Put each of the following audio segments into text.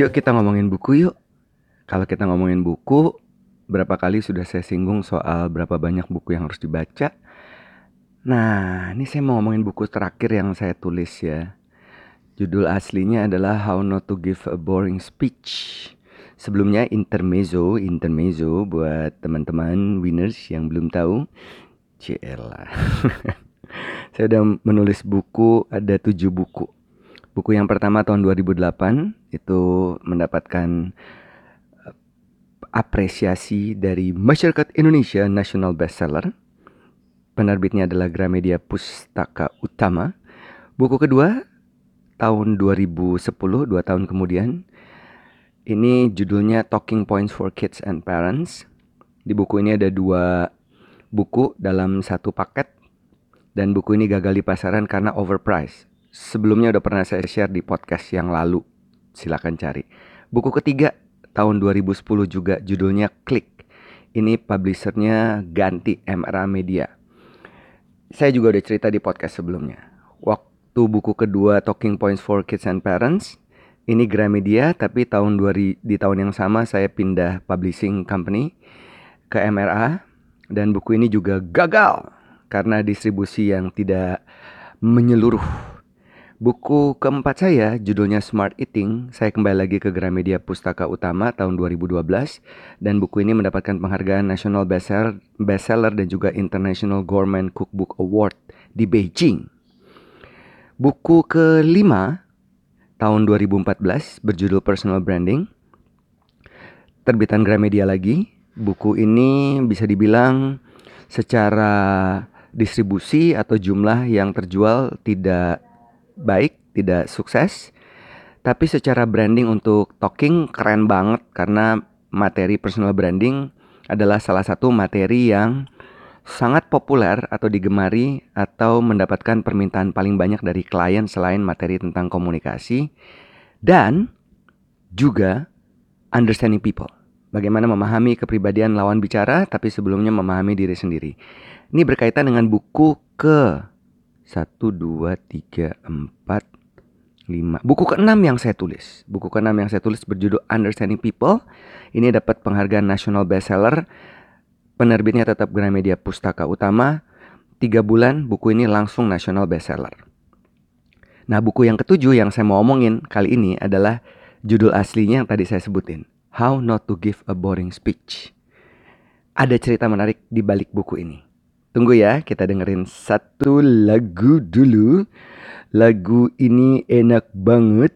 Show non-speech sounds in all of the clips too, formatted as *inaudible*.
Yuk kita ngomongin buku yuk. Kalau kita ngomongin buku, berapa kali sudah saya singgung soal berapa banyak buku yang harus dibaca. Nah, ini saya mau ngomongin buku terakhir yang saya tulis ya. Judul aslinya adalah How Not to Give a Boring Speech. Sebelumnya intermezzo, intermezzo buat teman-teman winners yang belum tahu. Cielah. *laughs* saya udah menulis buku, ada tujuh buku Buku yang pertama tahun 2008 itu mendapatkan eh, apresiasi dari masyarakat Indonesia National Bestseller. Penerbitnya adalah Gramedia Pustaka Utama. Buku kedua tahun 2010, dua tahun kemudian. Ini judulnya Talking Points for Kids and Parents. Di buku ini ada dua buku dalam satu paket dan buku ini gagal di pasaran karena overpriced sebelumnya udah pernah saya share di podcast yang lalu. Silakan cari. Buku ketiga tahun 2010 juga judulnya Klik. Ini publishernya ganti MRA Media. Saya juga udah cerita di podcast sebelumnya. Waktu buku kedua Talking Points for Kids and Parents, ini Gramedia tapi tahun 2000 di tahun yang sama saya pindah publishing company ke MRA dan buku ini juga gagal karena distribusi yang tidak menyeluruh Buku keempat saya judulnya Smart Eating. Saya kembali lagi ke Gramedia Pustaka Utama tahun 2012 dan buku ini mendapatkan penghargaan National Bestseller, Bestseller dan juga International Gourmet Cookbook Award di Beijing. Buku kelima tahun 2014 berjudul Personal Branding. Terbitan Gramedia lagi. Buku ini bisa dibilang secara distribusi atau jumlah yang terjual tidak baik, tidak sukses. Tapi secara branding untuk talking keren banget karena materi personal branding adalah salah satu materi yang sangat populer atau digemari atau mendapatkan permintaan paling banyak dari klien selain materi tentang komunikasi dan juga understanding people. Bagaimana memahami kepribadian lawan bicara tapi sebelumnya memahami diri sendiri. Ini berkaitan dengan buku ke satu, dua, tiga, empat, lima. Buku keenam yang saya tulis. Buku keenam yang saya tulis berjudul Understanding People. Ini dapat penghargaan National Bestseller. Penerbitnya tetap Gramedia Pustaka Utama. Tiga bulan buku ini langsung National Bestseller. Nah buku yang ketujuh yang saya mau omongin kali ini adalah judul aslinya yang tadi saya sebutin. How Not to Give a Boring Speech. Ada cerita menarik di balik buku ini. Tunggu ya, kita dengerin satu lagu dulu. Lagu ini enak banget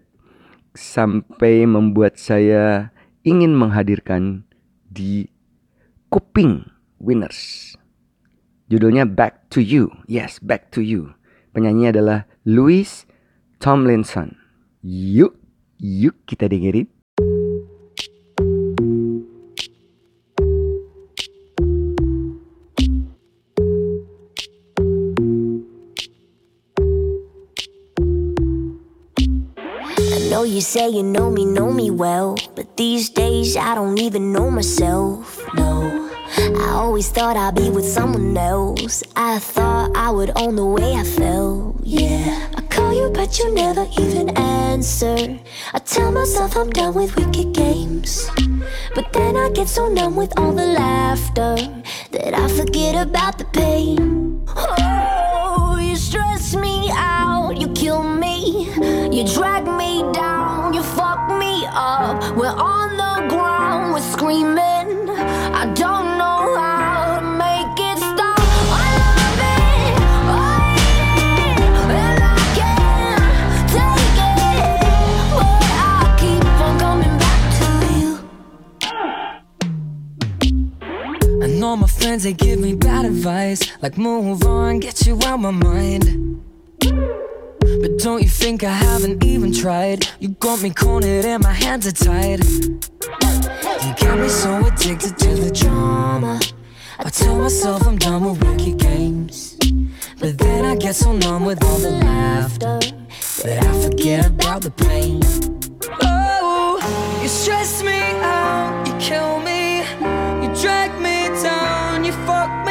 sampai membuat saya ingin menghadirkan di Kuping Winners. Judulnya Back to You. Yes, Back to You. Penyanyi adalah Louis Tomlinson. Yuk, yuk kita dengerin. Say you know me, know me well. But these days I don't even know myself, no. I always thought I'd be with someone else. I thought I would own the way I felt, yeah. I call you, but you never even answer. I tell myself I'm done with wicked games. But then I get so numb with all the laughter that I forget about the pain. Friends, they give me bad advice. Like, move on, get you out my mind. But don't you think I haven't even tried? You got me cornered and my hands are tied. You got me so addicted to the drama. I tell myself I'm done with wicked games. But then I get so numb with all the laughter that I forget about the pain. Oh, you stress me out, you kill me, you drag me fuck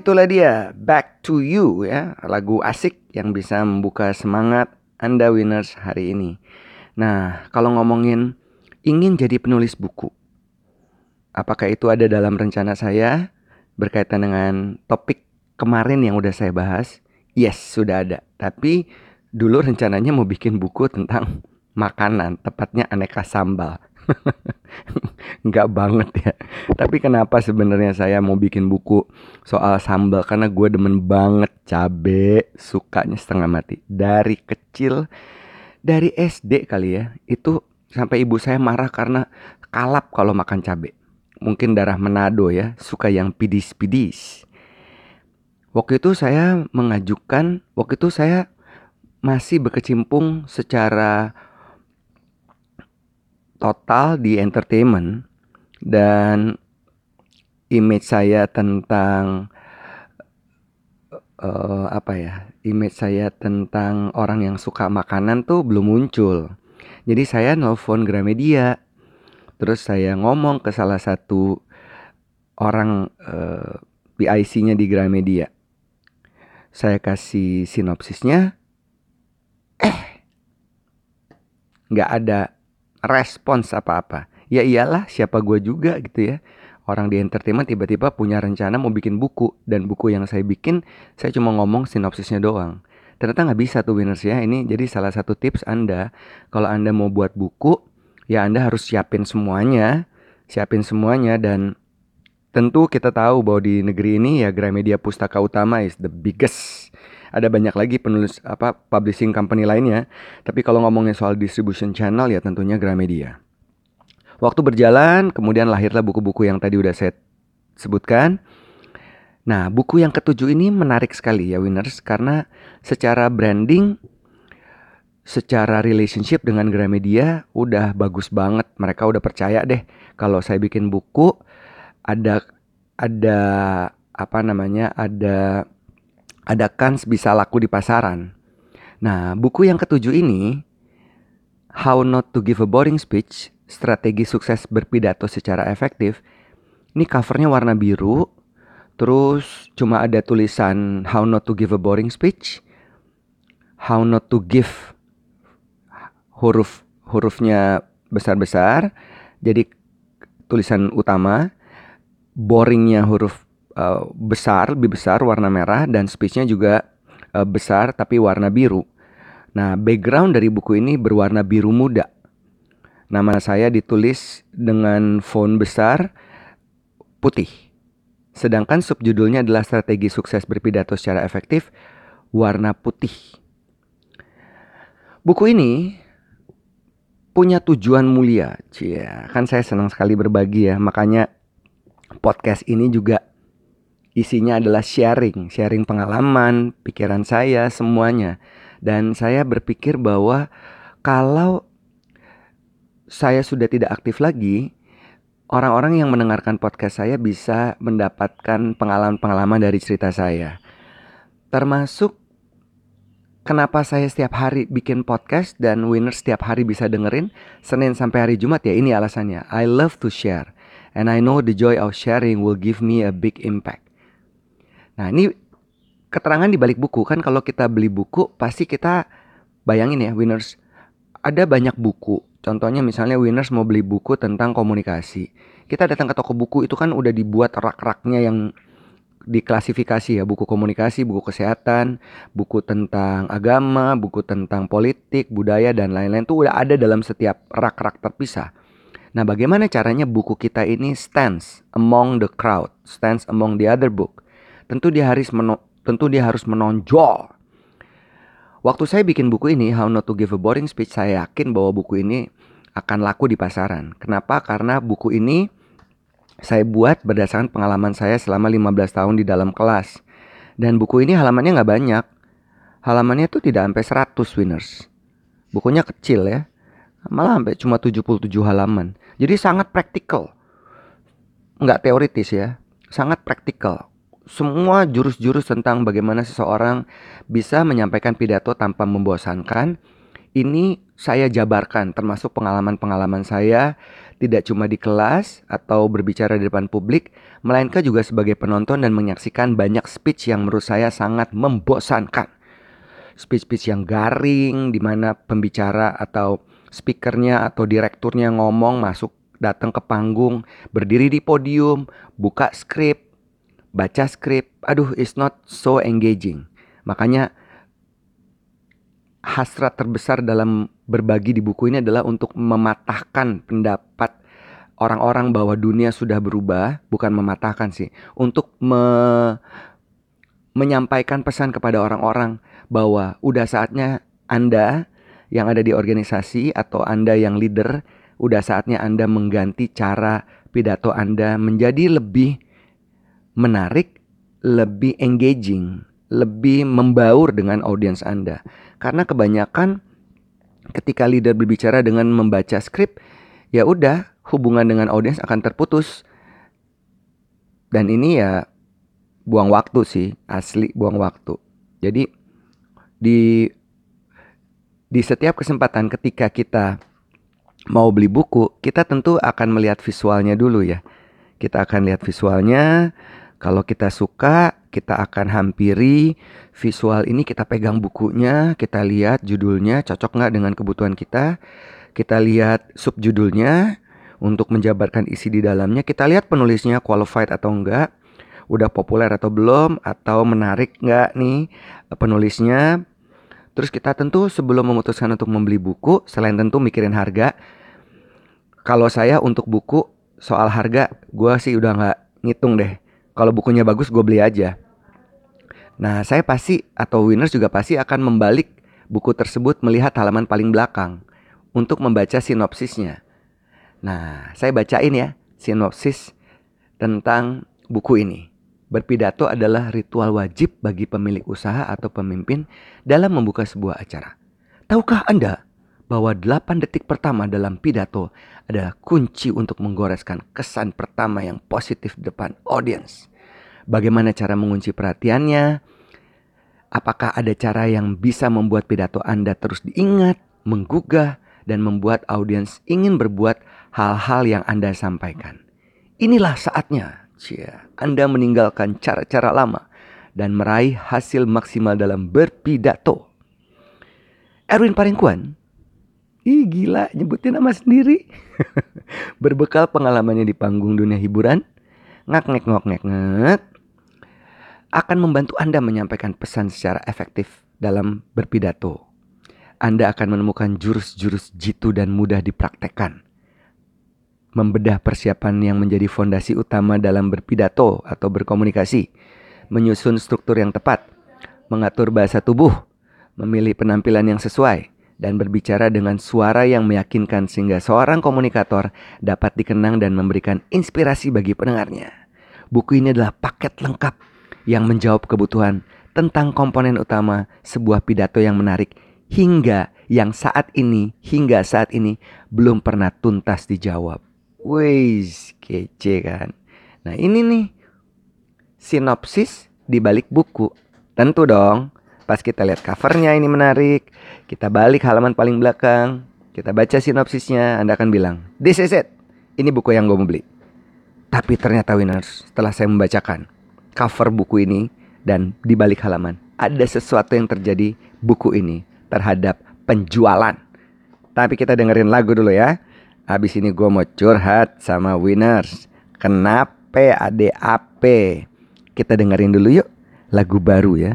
Itulah dia. Back to You ya. Lagu asik yang bisa membuka semangat Anda winners hari ini. Nah kalau ngomongin ingin jadi penulis buku Apakah itu ada dalam rencana saya Berkaitan dengan topik kemarin yang udah saya bahas? Yes sudah ada. Tapi dulu rencananya mau bikin buku tentang makanan Tepatnya aneka sambal *laughs* Nggak banget ya. Tapi kenapa sebenarnya saya mau bikin buku soal sambal? Karena gue demen banget cabe Sukanya setengah mati. Dari kecil Dari SD kali ya Itu sampai ibu saya marah karena kalap kalau makan cabe. Mungkin darah Manado ya Suka yang pidis-pidis. Waktu itu saya mengajukan Waktu itu saya masih berkecimpung secara total di entertainment dan image saya tentang eh, apa ya image saya tentang orang yang suka makanan tuh belum muncul. Jadi saya nelfon Gramedia terus saya ngomong ke salah satu orang eh, PIC-nya di Gramedia. Saya kasih sinopsisnya. Eh nggak ada respons apa-apa. Ya iyalah, siapa gue juga gitu ya. Orang di entertainment tiba-tiba punya rencana mau bikin buku dan buku yang saya bikin saya cuma ngomong sinopsisnya doang. Ternyata nggak bisa tuh winners ya. Ini jadi salah satu tips Anda kalau Anda mau buat buku ya Anda harus siapin semuanya, siapin semuanya dan tentu kita tahu bahwa di negeri ini ya Gramedia Pustaka Utama is the biggest ada banyak lagi penulis apa publishing company lainnya. Tapi kalau ngomongin soal distribution channel ya tentunya Gramedia. Waktu berjalan, kemudian lahirlah buku-buku yang tadi udah saya sebutkan. Nah, buku yang ketujuh ini menarik sekali ya winners karena secara branding secara relationship dengan Gramedia udah bagus banget. Mereka udah percaya deh kalau saya bikin buku ada ada apa namanya? ada ada kans bisa laku di pasaran. Nah, buku yang ketujuh ini How Not to Give a Boring Speech, Strategi Sukses Berpidato Secara Efektif. Ini covernya warna biru, terus cuma ada tulisan How Not to Give a Boring Speech, How Not to Give huruf hurufnya besar-besar, jadi tulisan utama, boringnya huruf uh, besar, lebih besar warna merah dan speechnya juga uh, besar tapi warna biru. Nah, background dari buku ini berwarna biru muda. Nama saya ditulis dengan font besar putih. Sedangkan subjudulnya adalah strategi sukses berpidato secara efektif warna putih. Buku ini punya tujuan mulia. Cia, kan saya senang sekali berbagi ya. Makanya podcast ini juga isinya adalah sharing, sharing pengalaman, pikiran saya, semuanya. Dan saya berpikir bahwa kalau saya sudah tidak aktif lagi, orang-orang yang mendengarkan podcast saya bisa mendapatkan pengalaman-pengalaman dari cerita saya. Termasuk kenapa saya setiap hari bikin podcast dan winner setiap hari bisa dengerin Senin sampai hari Jumat ya ini alasannya. I love to share and I know the joy of sharing will give me a big impact. Nah, ini keterangan di balik buku kan kalau kita beli buku pasti kita bayangin ya winners ada banyak buku. Contohnya misalnya winners mau beli buku tentang komunikasi. Kita datang ke toko buku itu kan udah dibuat rak-raknya yang diklasifikasi ya buku komunikasi, buku kesehatan, buku tentang agama, buku tentang politik, budaya dan lain-lain tuh udah ada dalam setiap rak-rak terpisah. Nah, bagaimana caranya buku kita ini stands among the crowd, stands among the other book? Tentu dia harus tentu dia harus menonjol. Waktu saya bikin buku ini How Not to Give a Boring Speech, saya yakin bahwa buku ini akan laku di pasaran. Kenapa? Karena buku ini saya buat berdasarkan pengalaman saya selama 15 tahun di dalam kelas. Dan buku ini halamannya nggak banyak. Halamannya tuh tidak sampai 100 winners. Bukunya kecil ya. Malah sampai cuma 77 halaman. Jadi sangat praktikal. Nggak teoritis ya. Sangat praktikal. Semua jurus-jurus tentang bagaimana seseorang bisa menyampaikan pidato tanpa membosankan. Ini saya jabarkan termasuk pengalaman-pengalaman saya tidak cuma di kelas atau berbicara di depan publik, melainkan juga sebagai penonton dan menyaksikan banyak speech yang menurut saya sangat membosankan. Speech-speech yang garing di mana pembicara atau speakernya atau direkturnya ngomong masuk datang ke panggung, berdiri di podium, buka skrip, baca skrip. Aduh, it's not so engaging. Makanya hasrat terbesar dalam berbagi di buku ini adalah untuk mematahkan pendapat orang-orang bahwa dunia sudah berubah, bukan mematahkan sih, untuk me menyampaikan pesan kepada orang-orang bahwa udah saatnya Anda yang ada di organisasi atau Anda yang leader, udah saatnya Anda mengganti cara pidato Anda menjadi lebih menarik, lebih engaging, lebih membaur dengan audiens Anda. Karena kebanyakan ketika leader berbicara dengan membaca skrip, ya udah hubungan dengan audiens akan terputus. Dan ini ya buang waktu sih, asli buang waktu. Jadi di di setiap kesempatan ketika kita mau beli buku, kita tentu akan melihat visualnya dulu ya. Kita akan lihat visualnya, kalau kita suka, kita akan hampiri visual ini, kita pegang bukunya, kita lihat judulnya cocok nggak dengan kebutuhan kita. Kita lihat subjudulnya untuk menjabarkan isi di dalamnya. Kita lihat penulisnya qualified atau enggak, udah populer atau belum, atau menarik nggak nih penulisnya. Terus kita tentu sebelum memutuskan untuk membeli buku, selain tentu mikirin harga, kalau saya untuk buku soal harga, gue sih udah nggak ngitung deh. Kalau bukunya bagus, gue beli aja. Nah, saya pasti atau winners juga pasti akan membalik buku tersebut melihat halaman paling belakang untuk membaca sinopsisnya. Nah, saya bacain ya sinopsis tentang buku ini. Berpidato adalah ritual wajib bagi pemilik usaha atau pemimpin dalam membuka sebuah acara. Tahukah Anda bahwa 8 detik pertama dalam pidato adalah kunci untuk menggoreskan kesan pertama yang positif depan audiens. Bagaimana cara mengunci perhatiannya? Apakah ada cara yang bisa membuat pidato Anda terus diingat, menggugah, dan membuat audiens ingin berbuat hal-hal yang Anda sampaikan? Inilah saatnya, cia, Anda meninggalkan cara-cara lama dan meraih hasil maksimal dalam berpidato. Erwin Paringkuan Ih gila nyebutin nama sendiri. *laughs* Berbekal pengalamannya di panggung dunia hiburan. Ngak ngek ngok ngek ngek. Akan membantu Anda menyampaikan pesan secara efektif dalam berpidato. Anda akan menemukan jurus-jurus jitu dan mudah dipraktekkan. Membedah persiapan yang menjadi fondasi utama dalam berpidato atau berkomunikasi. Menyusun struktur yang tepat. Mengatur bahasa tubuh. Memilih penampilan yang sesuai dan berbicara dengan suara yang meyakinkan sehingga seorang komunikator dapat dikenang dan memberikan inspirasi bagi pendengarnya. Buku ini adalah paket lengkap yang menjawab kebutuhan tentang komponen utama sebuah pidato yang menarik hingga yang saat ini hingga saat ini belum pernah tuntas dijawab. Wih, kece kan. Nah, ini nih sinopsis di balik buku. Tentu dong, pas kita lihat covernya ini menarik, kita balik halaman paling belakang, kita baca sinopsisnya, Anda akan bilang, this is it, ini buku yang gue mau beli. Tapi ternyata winners, setelah saya membacakan cover buku ini dan di balik halaman, ada sesuatu yang terjadi buku ini terhadap penjualan. Tapi kita dengerin lagu dulu ya. Habis ini gue mau curhat sama winners. Kenapa ADAP? Kita dengerin dulu yuk lagu baru ya.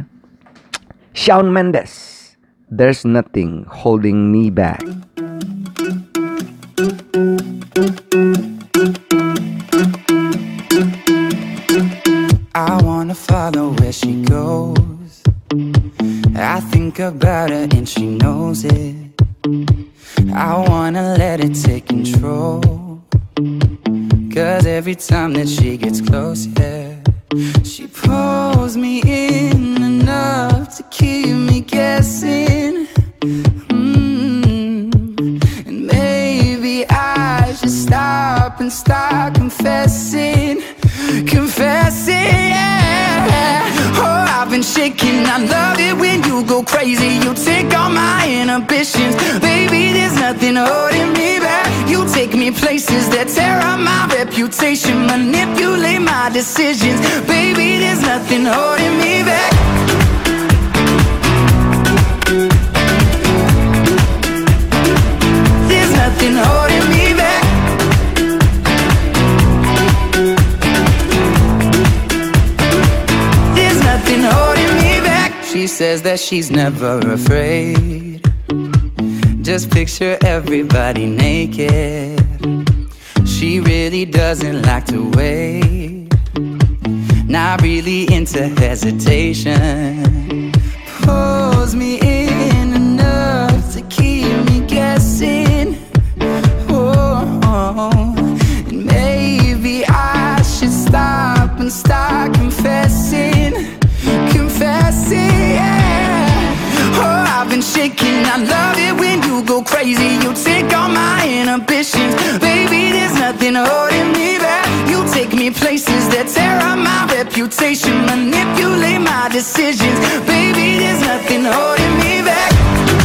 Shawn Mendes, there's nothing holding me back. I wanna follow where she goes. I think about her and she knows it. I wanna let it take control. Cause every time that she gets close, yeah, she pulls me in enough to keep me guessing. Mm. And maybe I should stop and start confessing, confessing. Yeah. Shaking. I love it when you go crazy. You take all my inhibitions, baby. There's nothing holding me back. You take me places that tear up my reputation, manipulate my decisions, baby. There's nothing holding me back. Says that she's never afraid. Just picture everybody naked. She really doesn't like to wait. Not really into hesitation. Pulls me in enough to keep me guessing. Oh, and maybe I should stop and start confessing, confessing. Shaking. I love it when you go crazy. You take all my inhibitions, baby. There's nothing holding me back. You take me places that tear up my reputation, manipulate my decisions, baby. There's nothing holding me back.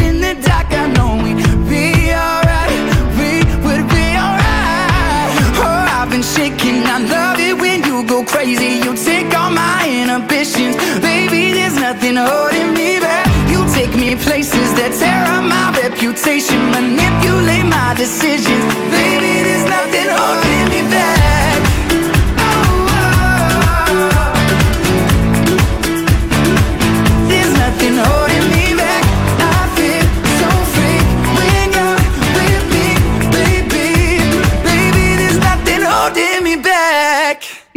shaking. I love it when you go crazy. You take all my inhibitions, baby. There's nothing holding me back. You take me places that tear up my reputation, manipulate my decisions, baby. There's nothing holding me back.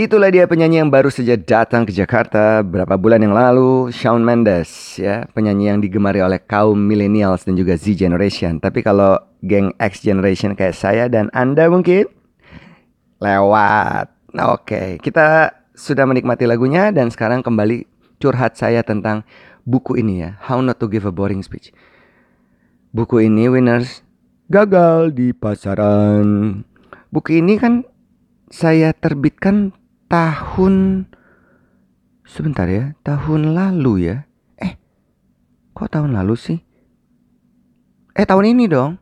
Itulah dia penyanyi yang baru saja datang ke Jakarta beberapa bulan yang lalu, Shawn Mendes ya, penyanyi yang digemari oleh kaum millennials dan juga Z generation. Tapi kalau geng X generation kayak saya dan Anda mungkin lewat. Nah, Oke, kita sudah menikmati lagunya dan sekarang kembali curhat saya tentang buku ini ya, How Not to Give a Boring Speech. Buku ini winners gagal di pasaran. Buku ini kan saya terbitkan tahun sebentar ya, tahun lalu ya. Eh, kok tahun lalu sih? Eh, tahun ini dong.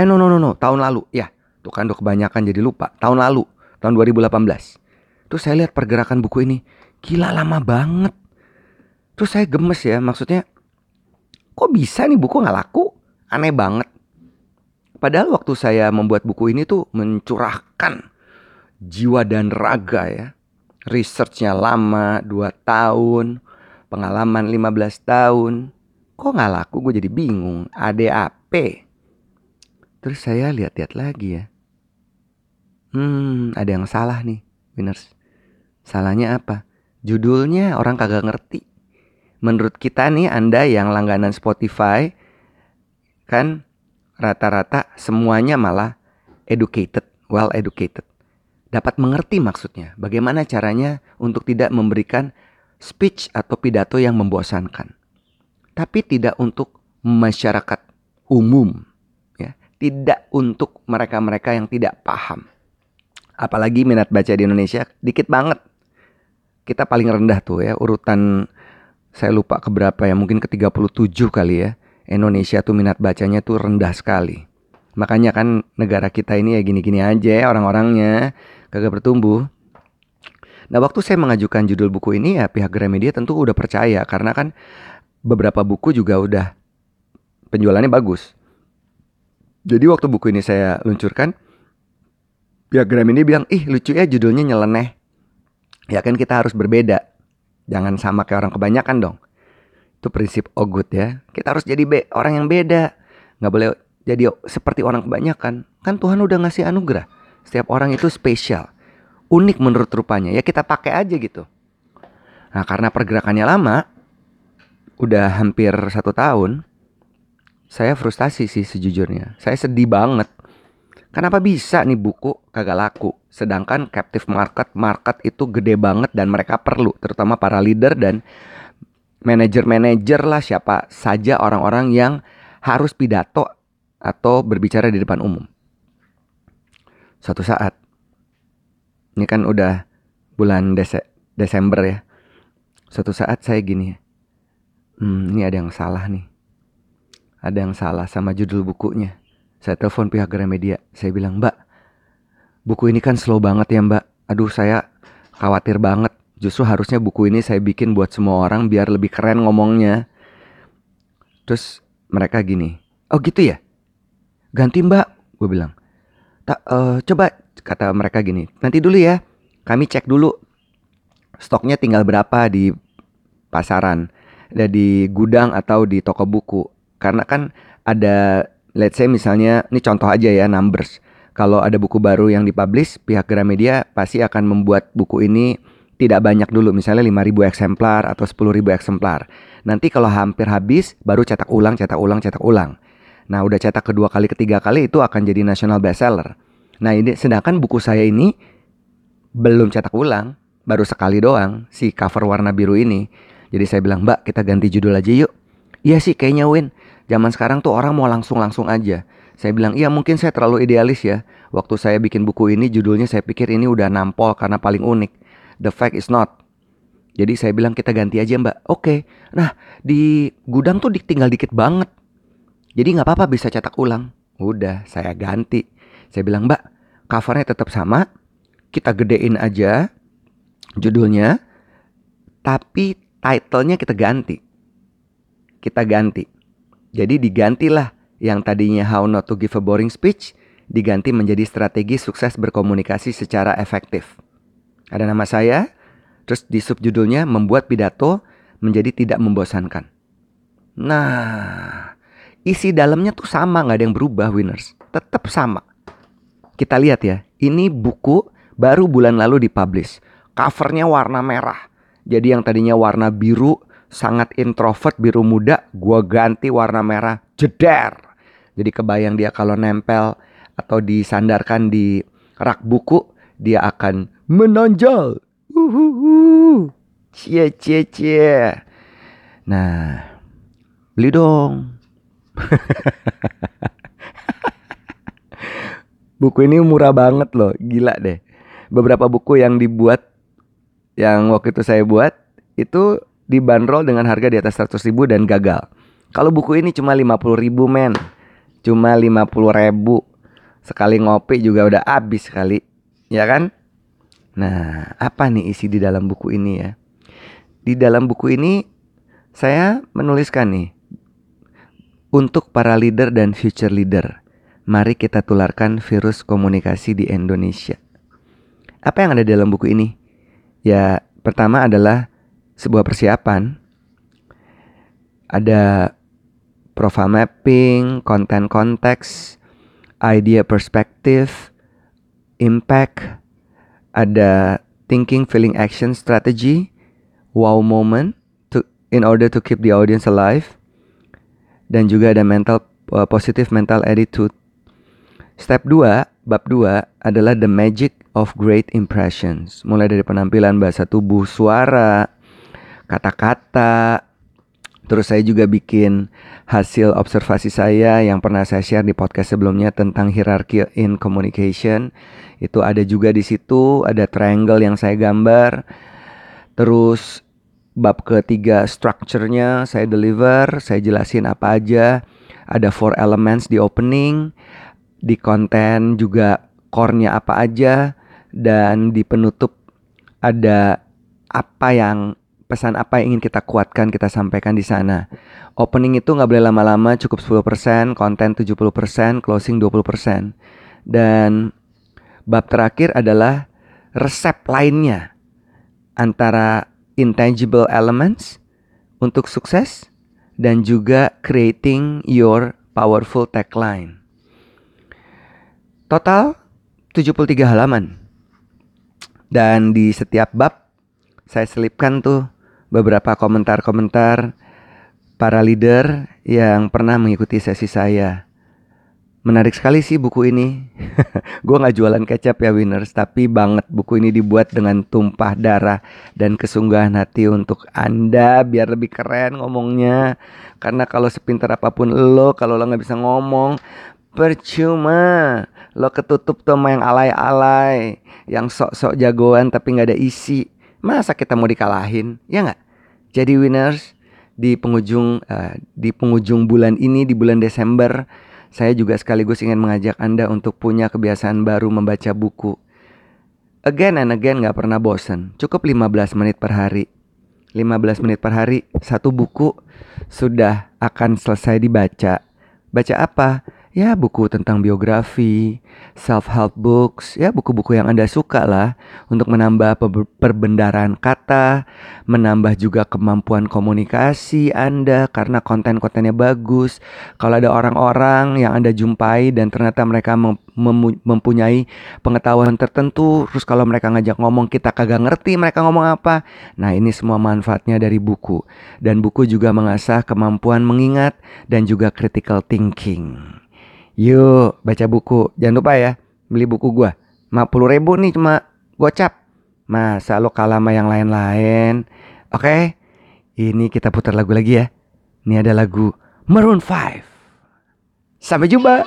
Eh, no no no no, tahun lalu. Ya, tuh kan udah kebanyakan jadi lupa. Tahun lalu, tahun 2018. Terus saya lihat pergerakan buku ini, gila lama banget. Terus saya gemes ya, maksudnya kok bisa nih buku nggak laku? Aneh banget. Padahal waktu saya membuat buku ini tuh mencurahkan jiwa dan raga ya. Researchnya lama, 2 tahun. Pengalaman 15 tahun. Kok nggak laku? Gue jadi bingung. ADAP. Terus saya lihat-lihat lagi ya. Hmm, ada yang salah nih, winners. Salahnya apa? Judulnya orang kagak ngerti. Menurut kita nih, Anda yang langganan Spotify, kan rata-rata semuanya malah educated, well educated. Dapat mengerti maksudnya, bagaimana caranya untuk tidak memberikan speech atau pidato yang membosankan. Tapi tidak untuk masyarakat umum, ya. Tidak untuk mereka-mereka yang tidak paham. Apalagi minat baca di Indonesia dikit banget. Kita paling rendah tuh ya, urutan saya lupa keberapa ya, mungkin ke 37 kali ya. Indonesia tuh minat bacanya tuh rendah sekali. Makanya kan negara kita ini ya gini-gini aja orang-orangnya kagak bertumbuh. Nah waktu saya mengajukan judul buku ini ya pihak Gramedia tentu udah percaya karena kan beberapa buku juga udah penjualannya bagus. Jadi waktu buku ini saya luncurkan, pihak Gramedia bilang, ih lucu ya judulnya nyeleneh. Ya kan kita harus berbeda. Jangan sama kayak orang kebanyakan dong. Itu prinsip Ogut ya. Kita harus jadi be orang yang beda. Nggak boleh jadi seperti orang kebanyakan. Kan Tuhan udah ngasih anugerah. Setiap orang itu spesial. Unik menurut rupanya. Ya kita pakai aja gitu. Nah karena pergerakannya lama. Udah hampir satu tahun. Saya frustasi sih sejujurnya. Saya sedih banget. Kenapa bisa nih buku kagak laku? Sedangkan captive market, market itu gede banget dan mereka perlu. Terutama para leader dan manajer-manajer lah siapa saja orang-orang yang harus pidato atau berbicara di depan umum. Suatu saat, ini kan udah bulan Dese Desember ya. Suatu saat saya gini, hmm, ini ada yang salah nih. Ada yang salah sama judul bukunya. Saya telepon pihak Gramedia. Saya bilang, Mbak, buku ini kan slow banget ya Mbak. Aduh saya khawatir banget. Justru harusnya buku ini saya bikin buat semua orang biar lebih keren ngomongnya. Terus mereka gini, oh gitu ya? Ganti Mbak, gue bilang. Uh, coba kata mereka gini, nanti dulu ya. Kami cek dulu stoknya tinggal berapa di pasaran, di gudang atau di toko buku. Karena kan ada let's say misalnya ini contoh aja ya numbers. Kalau ada buku baru yang dipublish, pihak Gramedia pasti akan membuat buku ini tidak banyak dulu, misalnya 5.000 eksemplar atau 10.000 eksemplar. Nanti kalau hampir habis, baru cetak ulang, cetak ulang, cetak ulang. Nah, udah cetak kedua kali, ketiga kali itu akan jadi national bestseller. Nah, ini sedangkan buku saya ini belum cetak ulang, baru sekali doang si cover warna biru ini. Jadi saya bilang, "Mbak, kita ganti judul aja yuk." Iya sih kayaknya Win. Zaman sekarang tuh orang mau langsung-langsung aja. Saya bilang, iya mungkin saya terlalu idealis ya. Waktu saya bikin buku ini judulnya saya pikir ini udah nampol karena paling unik. The fact is not. Jadi saya bilang kita ganti aja mbak. Oke. Okay. Nah di gudang tuh tinggal dikit banget. Jadi nggak apa-apa bisa cetak ulang. Udah saya ganti. Saya bilang mbak covernya tetap sama. Kita gedein aja judulnya. Tapi titlenya kita ganti. Kita ganti. Jadi digantilah yang tadinya how not to give a boring speech diganti menjadi strategi sukses berkomunikasi secara efektif. Ada nama saya, terus di subjudulnya membuat pidato menjadi tidak membosankan. Nah, isi dalamnya tuh sama, nggak ada yang berubah, winners. Tetap sama. Kita lihat ya, ini buku baru bulan lalu dipublish. Covernya warna merah. Jadi yang tadinya warna biru sangat introvert biru muda, gua ganti warna merah jeder. Jadi kebayang dia kalau nempel atau disandarkan di rak buku, dia akan menonjol. Uhuhu. Cie cie cie. Nah, beli dong. Buku ini murah banget loh, gila deh. Beberapa buku yang dibuat yang waktu itu saya buat itu dibanderol dengan harga di atas 100 ribu dan gagal. Kalau buku ini cuma 50 ribu men, cuma 50 ribu. Sekali ngopi juga udah habis kali, ya kan? Nah, apa nih isi di dalam buku ini ya? Di dalam buku ini saya menuliskan nih untuk para leader dan future leader. Mari kita tularkan virus komunikasi di Indonesia. Apa yang ada dalam buku ini? Ya, pertama adalah sebuah persiapan ada profile mapping, content konteks, idea perspektif, impact, ada thinking, feeling, action strategy, wow moment to in order to keep the audience alive, dan juga ada mental uh, positive mental attitude. Step 2, bab 2 adalah the magic of great impressions. Mulai dari penampilan bahasa tubuh, suara, kata-kata. Terus saya juga bikin hasil observasi saya yang pernah saya share di podcast sebelumnya tentang hierarchy in communication. Itu ada juga di situ, ada triangle yang saya gambar. Terus bab ketiga structure-nya saya deliver, saya jelasin apa aja. Ada four elements di opening, di konten juga core-nya apa aja dan di penutup ada apa yang pesan apa yang ingin kita kuatkan kita sampaikan di sana. Opening itu nggak boleh lama-lama, cukup 10%, konten 70%, closing 20%. Dan bab terakhir adalah resep lainnya antara intangible elements untuk sukses dan juga creating your powerful tagline. Total 73 halaman. Dan di setiap bab saya selipkan tuh beberapa komentar-komentar para leader yang pernah mengikuti sesi saya. Menarik sekali sih buku ini. *laughs* gue nggak jualan kecap ya winners, tapi banget buku ini dibuat dengan tumpah darah dan kesungguhan hati untuk anda biar lebih keren ngomongnya. Karena kalau sepintar apa pun lo, kalau lo nggak bisa ngomong, percuma lo ketutup tuh sama yang alay-alay yang sok-sok jagoan tapi nggak ada isi masa kita mau dikalahin ya nggak jadi winners di penghujung uh, di penghujung bulan ini di bulan Desember saya juga sekaligus ingin mengajak anda untuk punya kebiasaan baru membaca buku. Again and again nggak pernah bosen. Cukup 15 menit per hari. 15 menit per hari satu buku sudah akan selesai dibaca. Baca apa ya buku tentang biografi, self-help books, ya buku-buku yang Anda suka lah untuk menambah perbendaharaan kata, menambah juga kemampuan komunikasi Anda karena konten-kontennya bagus. Kalau ada orang-orang yang Anda jumpai dan ternyata mereka mem mempunyai pengetahuan tertentu, terus kalau mereka ngajak ngomong kita kagak ngerti mereka ngomong apa. Nah, ini semua manfaatnya dari buku. Dan buku juga mengasah kemampuan mengingat dan juga critical thinking. Yuk baca buku. Jangan lupa ya Beli buku gua. 50 ribu nih cuma gocap. Masa lo kalah sama yang lain-lain? Oke Ini kita putar lagu lagi ya. Ini ada lagu Maroon 5 Sampai jumpa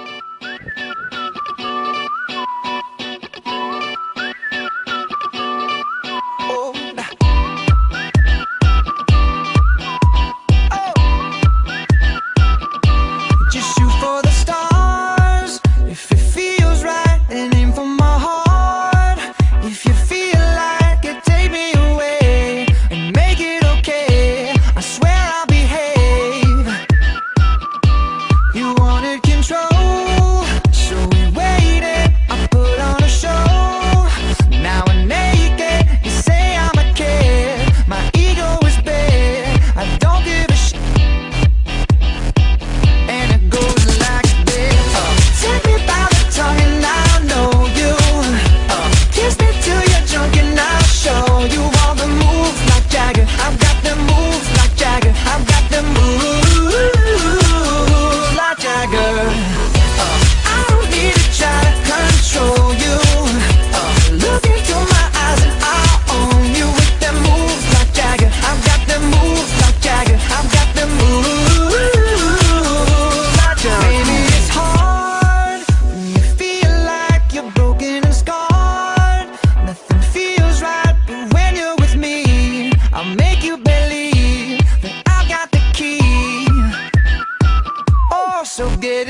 So good.